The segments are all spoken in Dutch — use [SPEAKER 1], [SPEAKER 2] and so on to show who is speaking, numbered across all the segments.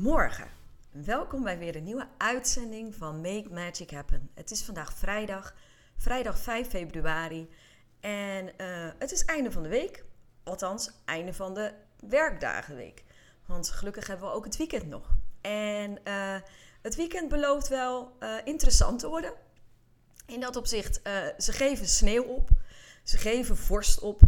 [SPEAKER 1] Goedemorgen. Welkom bij weer een nieuwe uitzending van Make Magic Happen. Het is vandaag vrijdag, vrijdag 5 februari. En uh, het is einde van de week. Althans, einde van de werkdagenweek. Want gelukkig hebben we ook het weekend nog. En uh, het weekend belooft wel uh, interessant te worden. In dat opzicht, ze geven sneeuw op. Ze geven vorst op.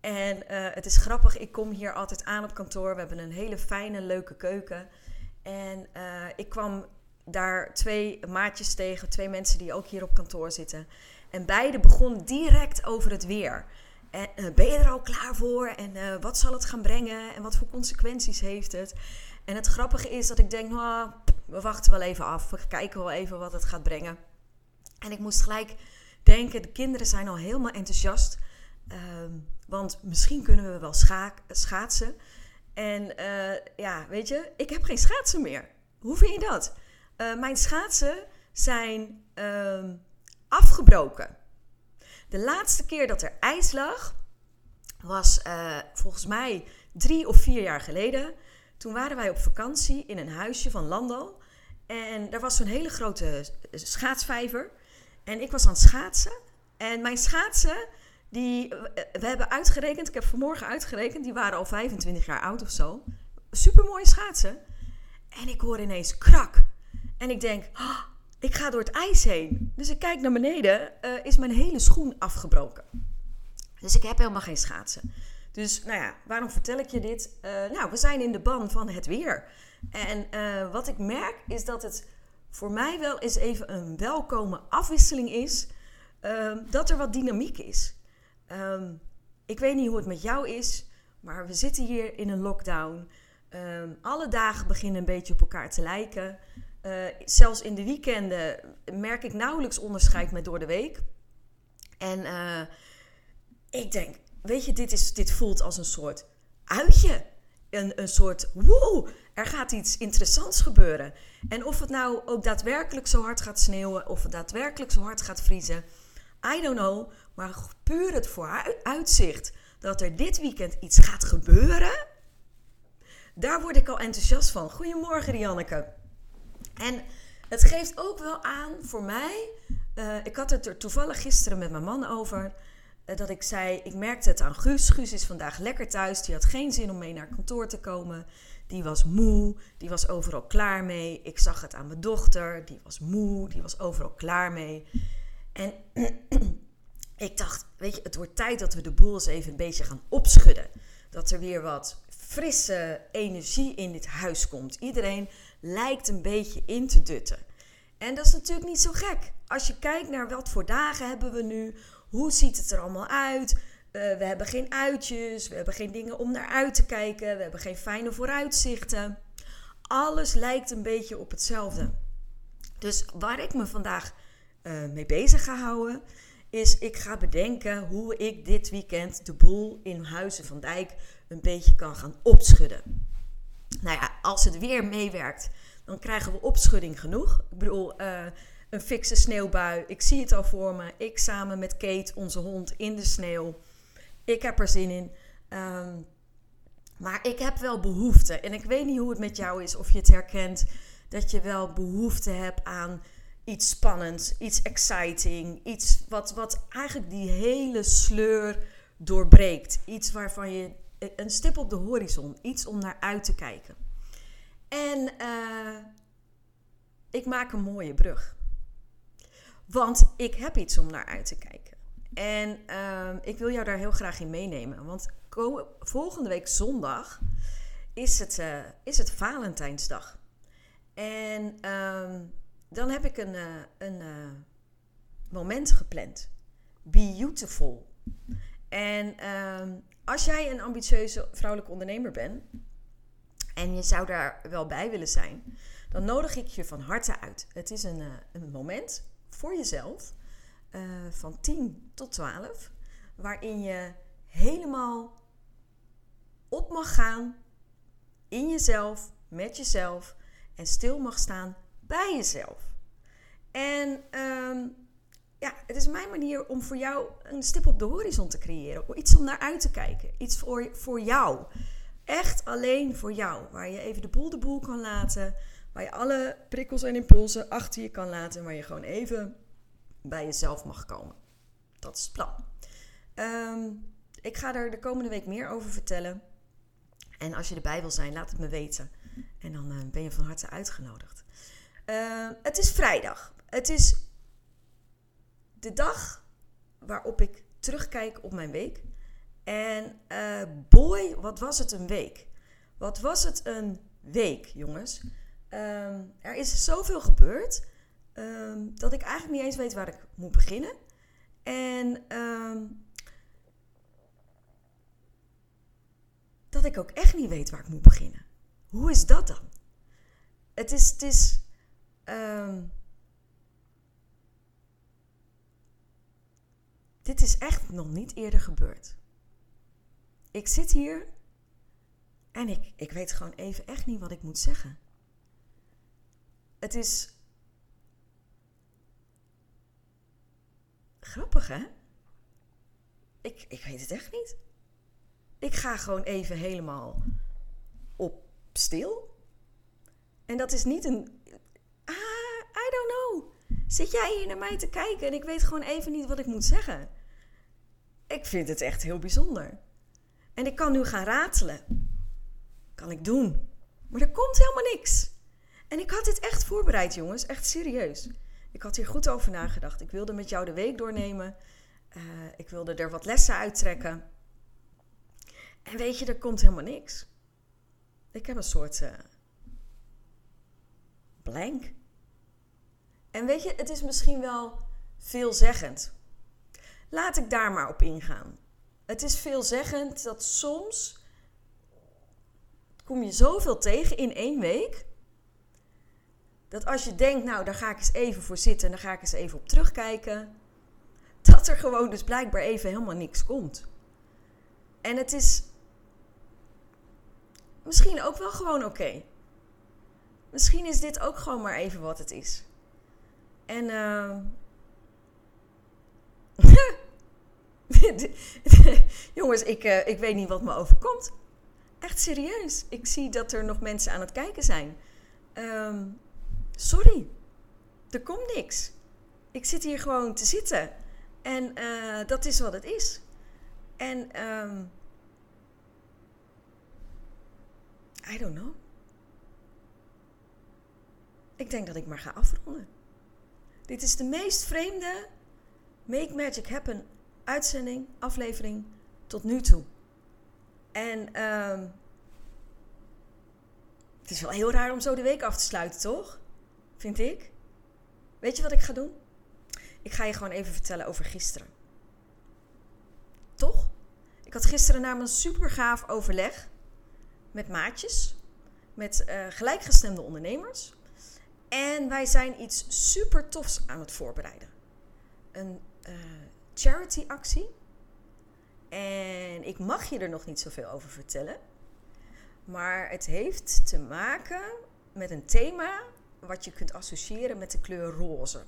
[SPEAKER 1] En het is grappig, ik kom hier altijd aan op kantoor. We hebben een hele fijne, leuke keuken. En ik kwam daar twee maatjes tegen, twee mensen die ook hier op kantoor zitten. En beide begonnen direct over het weer. En, uh, ben je er al klaar voor? En uh, wat zal het gaan brengen? En wat voor consequenties heeft het? En het grappige is dat ik denk, nou, we wachten wel even af. We kijken wel even wat het gaat brengen. En ik moest gelijk denken, de kinderen zijn al helemaal enthousiast. Uh, want misschien kunnen we wel scha schaatsen. En uh, ja, weet je, ik heb geen schaatsen meer. Hoe vind je dat? mijn schaatsen zijn ehm, afgebroken. De laatste keer dat er ijs lag, was uh, volgens mij drie of vier jaar geleden. Toen waren wij op vakantie in een huisje van Landal. En er was zo'n hele grote schaatsvijver. En ik was aan het schaatsen. En mijn schaatsen, die, we hebben uitgerekend, ik heb vanmorgen uitgerekend, die waren al 25 jaar oud of zo. Super mooie schaatsen. En ik hoor ineens krak. En ik denk, oh, ik ga door het ijs heen. Dus ik kijk naar beneden, uh, is mijn hele schoen afgebroken. Dus ik heb helemaal geen schaatsen. Dus nou ja, waarom vertel ik je dit? Uh, nou, we zijn in de ban van het weer. En wat ik merk is dat het voor mij wel eens even een welkome afwisseling is. Dat er wat dynamiek is. Um, ik weet niet hoe het met jou is, maar we zitten hier in een lockdown. Um, alle dagen beginnen een beetje op elkaar te lijken. Uh, zelfs in de weekenden merk ik nauwelijks onderscheid met door de week. En uh, ik denk, weet je, dit, is, dit voelt als een soort uitje. Een, een soort, woe, er gaat iets interessants gebeuren. En of het nou ook daadwerkelijk zo hard gaat sneeuwen, of het daadwerkelijk zo hard gaat vriezen, I don't know. Maar puur het vooruitzicht dat er dit weekend iets gaat gebeuren, daar word ik al enthousiast van. Goedemorgen, Rianneke. En het geeft ook wel aan voor mij. Uh, ik had het er toevallig gisteren met mijn man over. Uh, dat ik zei: Ik merkte het aan Guus. Guus is vandaag lekker thuis. Die had geen zin om mee naar kantoor te komen. Die was moe. Die was overal klaar mee. Ik zag het aan mijn dochter. Die was moe. Die was overal klaar mee. En ik dacht: Weet je, het wordt tijd dat we de boel eens even een beetje gaan opschudden. Dat er weer wat frisse energie in dit huis komt. Iedereen lijkt een beetje in te dutten. En dat is natuurlijk niet zo gek. Als je kijkt naar wat voor dagen hebben we nu, hoe ziet het er allemaal uit? Uh, we hebben geen uitjes, we hebben geen dingen om naar uit te kijken, we hebben geen fijne vooruitzichten. Alles lijkt een beetje op hetzelfde. Dus waar ik me vandaag uh, mee bezig ga houden, is ik ga bedenken hoe ik dit weekend de boel in Huizen van Dijk een beetje kan gaan opschudden. Nou ja, als het weer meewerkt, dan krijgen we opschudding genoeg. Ik bedoel, uh, een fikse sneeuwbui. Ik zie het al voor me. Ik samen met Kate, onze hond, in de sneeuw. Ik heb er zin in. Um, maar ik heb wel behoefte. En ik weet niet hoe het met jou is, of je het herkent. Dat je wel behoefte hebt aan iets spannends, iets exciting. Iets wat, wat eigenlijk die hele sleur doorbreekt. Iets waarvan je een stip op de horizon, iets om naar uit te kijken. En uh, ik maak een mooie brug. Want ik heb iets om naar uit te kijken. En uh, ik wil jou daar heel graag in meenemen. Want volgende week zondag is het, uh, is het Valentijnsdag. En uh, dan heb ik een, een moment gepland. Beautiful. En ehm, als jij een ambitieuze vrouwelijke ondernemer bent en je zou daar wel bij willen zijn, dan nodig ik je van harte uit. Het is een, uh, een moment voor jezelf van 10 tot 12, waarin je helemaal op mag gaan in jezelf, met jezelf en stil mag staan bij jezelf. En um, ja, het is mijn manier om voor jou een stip op de horizon te creëren. Iets om naar uit te kijken. Iets voor, voor jou. Echt alleen voor jou. Waar je even de boel de boel kan laten. Waar je alle prikkels en impulsen achter je kan laten. Waar je gewoon even bij jezelf mag komen. Dat is het plan. Ehm, ik ga er de komende week meer over vertellen. En als je erbij wil zijn, laat het me weten. En dan uh, ben je van harte uitgenodigd. Uh, het is vrijdag. Het is de dag waarop ik terugkijk op mijn week. En uh, boy, wat was het een week. Wat was het een week, jongens. Um, er is zoveel gebeurd um, dat ik eigenlijk niet eens weet waar ik moet beginnen. En dat ik ook echt niet weet waar ik moet beginnen. Hoe is dat dan? Het is, het is Dit is echt nog niet eerder gebeurd. Ik zit hier en ik, ik weet gewoon even echt niet wat ik moet zeggen. Het is grappig, hè? Ik, ik weet het echt niet. Ik ga gewoon even helemaal op stil. En dat is niet een. Ah, I don't know. Zit jij hier naar mij te kijken en ik weet gewoon even niet wat ik moet zeggen? Ik vind het echt heel bijzonder. En ik kan nu gaan ratelen. Kan ik doen. Maar er komt helemaal niks. En ik had dit echt voorbereid, jongens. Echt serieus. Ik had hier goed over nagedacht. Ik wilde met jou de week doornemen. Uh, ik wilde er wat lessen uittrekken. En weet je, er komt helemaal niks. Ik heb een soort uh, blank. En weet je, het is misschien wel veelzeggend. Laat ik daar maar op ingaan. Het is veelzeggend dat soms kom je zoveel tegen in één week. Dat als je denkt, nou daar ga ik eens even voor zitten en daar ga ik eens even op terugkijken. Dat er gewoon dus blijkbaar even helemaal niks komt. En het is misschien ook wel gewoon oké. Misschien is dit ook gewoon maar even wat het is. En uh, jongens, ik, uh, ik weet niet wat me overkomt. Echt serieus. Ik zie dat er nog mensen aan het kijken zijn. Um, sorry, er komt niks. Ik zit hier gewoon te zitten. En uh, dat is wat het is. En um, I don't know. Ik denk dat ik maar ga afronden. Dit is de meest vreemde Make Magic Happen uitzending, aflevering tot nu toe. En um, het is wel heel raar om zo de week af te sluiten, toch? Vind ik. Weet je wat ik ga doen? Ik ga je gewoon even vertellen over gisteren. Toch? Ik had gisteren namelijk een super gaaf overleg met maatjes, met uh, gelijkgestemde ondernemers. En wij zijn iets super tofs aan het voorbereiden. Een uh, charity actie. En ik mag je er nog niet zoveel over vertellen. Maar het heeft te maken met een thema wat je kunt associëren met de kleur roze.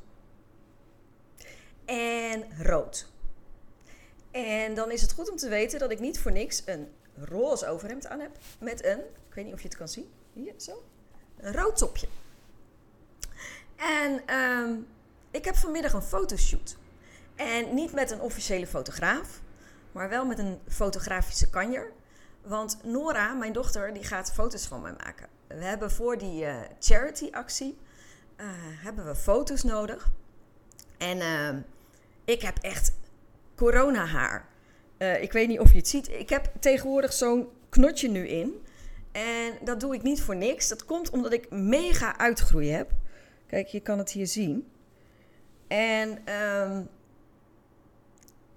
[SPEAKER 1] En rood. En dan is het goed om te weten dat ik niet voor niks een roze overhemd aan heb. Met een, ik weet niet of je het kan zien, hier zo, een rood topje. En um, ik heb vanmiddag een fotoshoot. En niet met een officiële fotograaf, maar wel met een fotografische kanjer. Want Nora, mijn dochter, die gaat foto's van mij maken. We hebben voor die uh, charity-actie uh, hebben we foto's nodig. En uh, ik heb echt corona-haar. ik weet niet of je het ziet. Ik heb tegenwoordig zo'n knotje nu in. En dat doe ik niet voor niks. Dat komt omdat ik mega uitgroei heb. Kijk, je kan het hier zien. En um,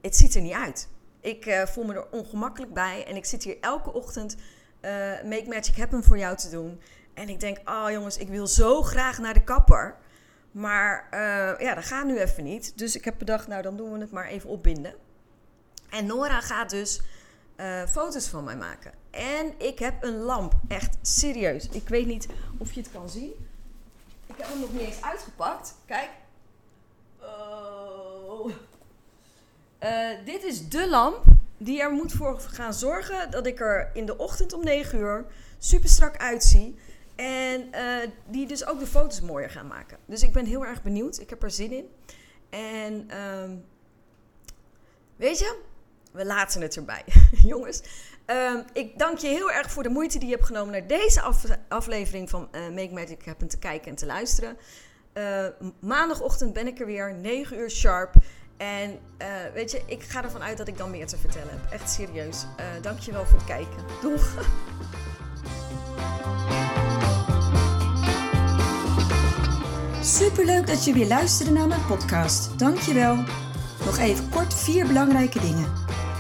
[SPEAKER 1] het ziet er niet uit. Ik eh, voel me er ongemakkelijk bij en ik zit hier elke ochtend uh, Make Magic Happen voor jou te doen. En ik denk, oh jongens, ik wil zo graag naar de kapper. Maar uh, ja, dat gaat nu even niet. Dus ik heb bedacht, nou dan doen we het maar even opbinden. En Nora gaat dus foto's van mij maken. En ik heb een lamp. Echt serieus. Ik weet niet of je het kan zien. Ik heb hem nog niet eens uitgepakt. Kijk. Oh. Uh, dit is de lamp die er moet voor gaan zorgen dat ik er in de ochtend om 9 uur super strak uitzie. En uh, die dus ook de foto's mooier gaan maken. Dus ik ben heel erg benieuwd. Ik heb er zin in. En um, weet je, we laten het erbij. Jongens, um, ik dank je heel erg voor de moeite die je hebt genomen naar deze af aflevering van uh, Make Magic Happen te kijken en te luisteren. Uh, maandagochtend ben ik er weer, 9 uur sharp. En uh, weet je, ik ga ervan uit dat ik dan meer te vertellen heb. Echt serieus. Dank je wel voor het kijken. Doeg!
[SPEAKER 2] Superleuk dat je weer luisterde naar mijn podcast. Dank je wel. Nog even kort vier belangrijke dingen.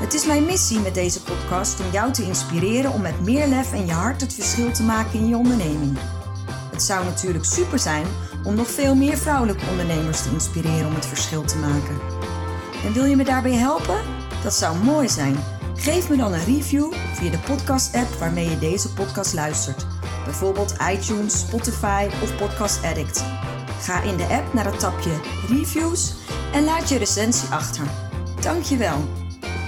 [SPEAKER 2] Het is mijn missie met deze podcast om jou te inspireren om met meer lef en je hart het verschil te maken in je onderneming. Het zou natuurlijk super zijn om nog veel meer vrouwelijke ondernemers te inspireren om het verschil te maken. En wil je me daarbij helpen? Dat zou mooi zijn. Geef me dan een review via de podcast-app waarmee je deze podcast luistert. Bijvoorbeeld iTunes, Spotify of Podcast Addict. Ga in de app naar het tapje Reviews en laat je recensie achter. Dankjewel.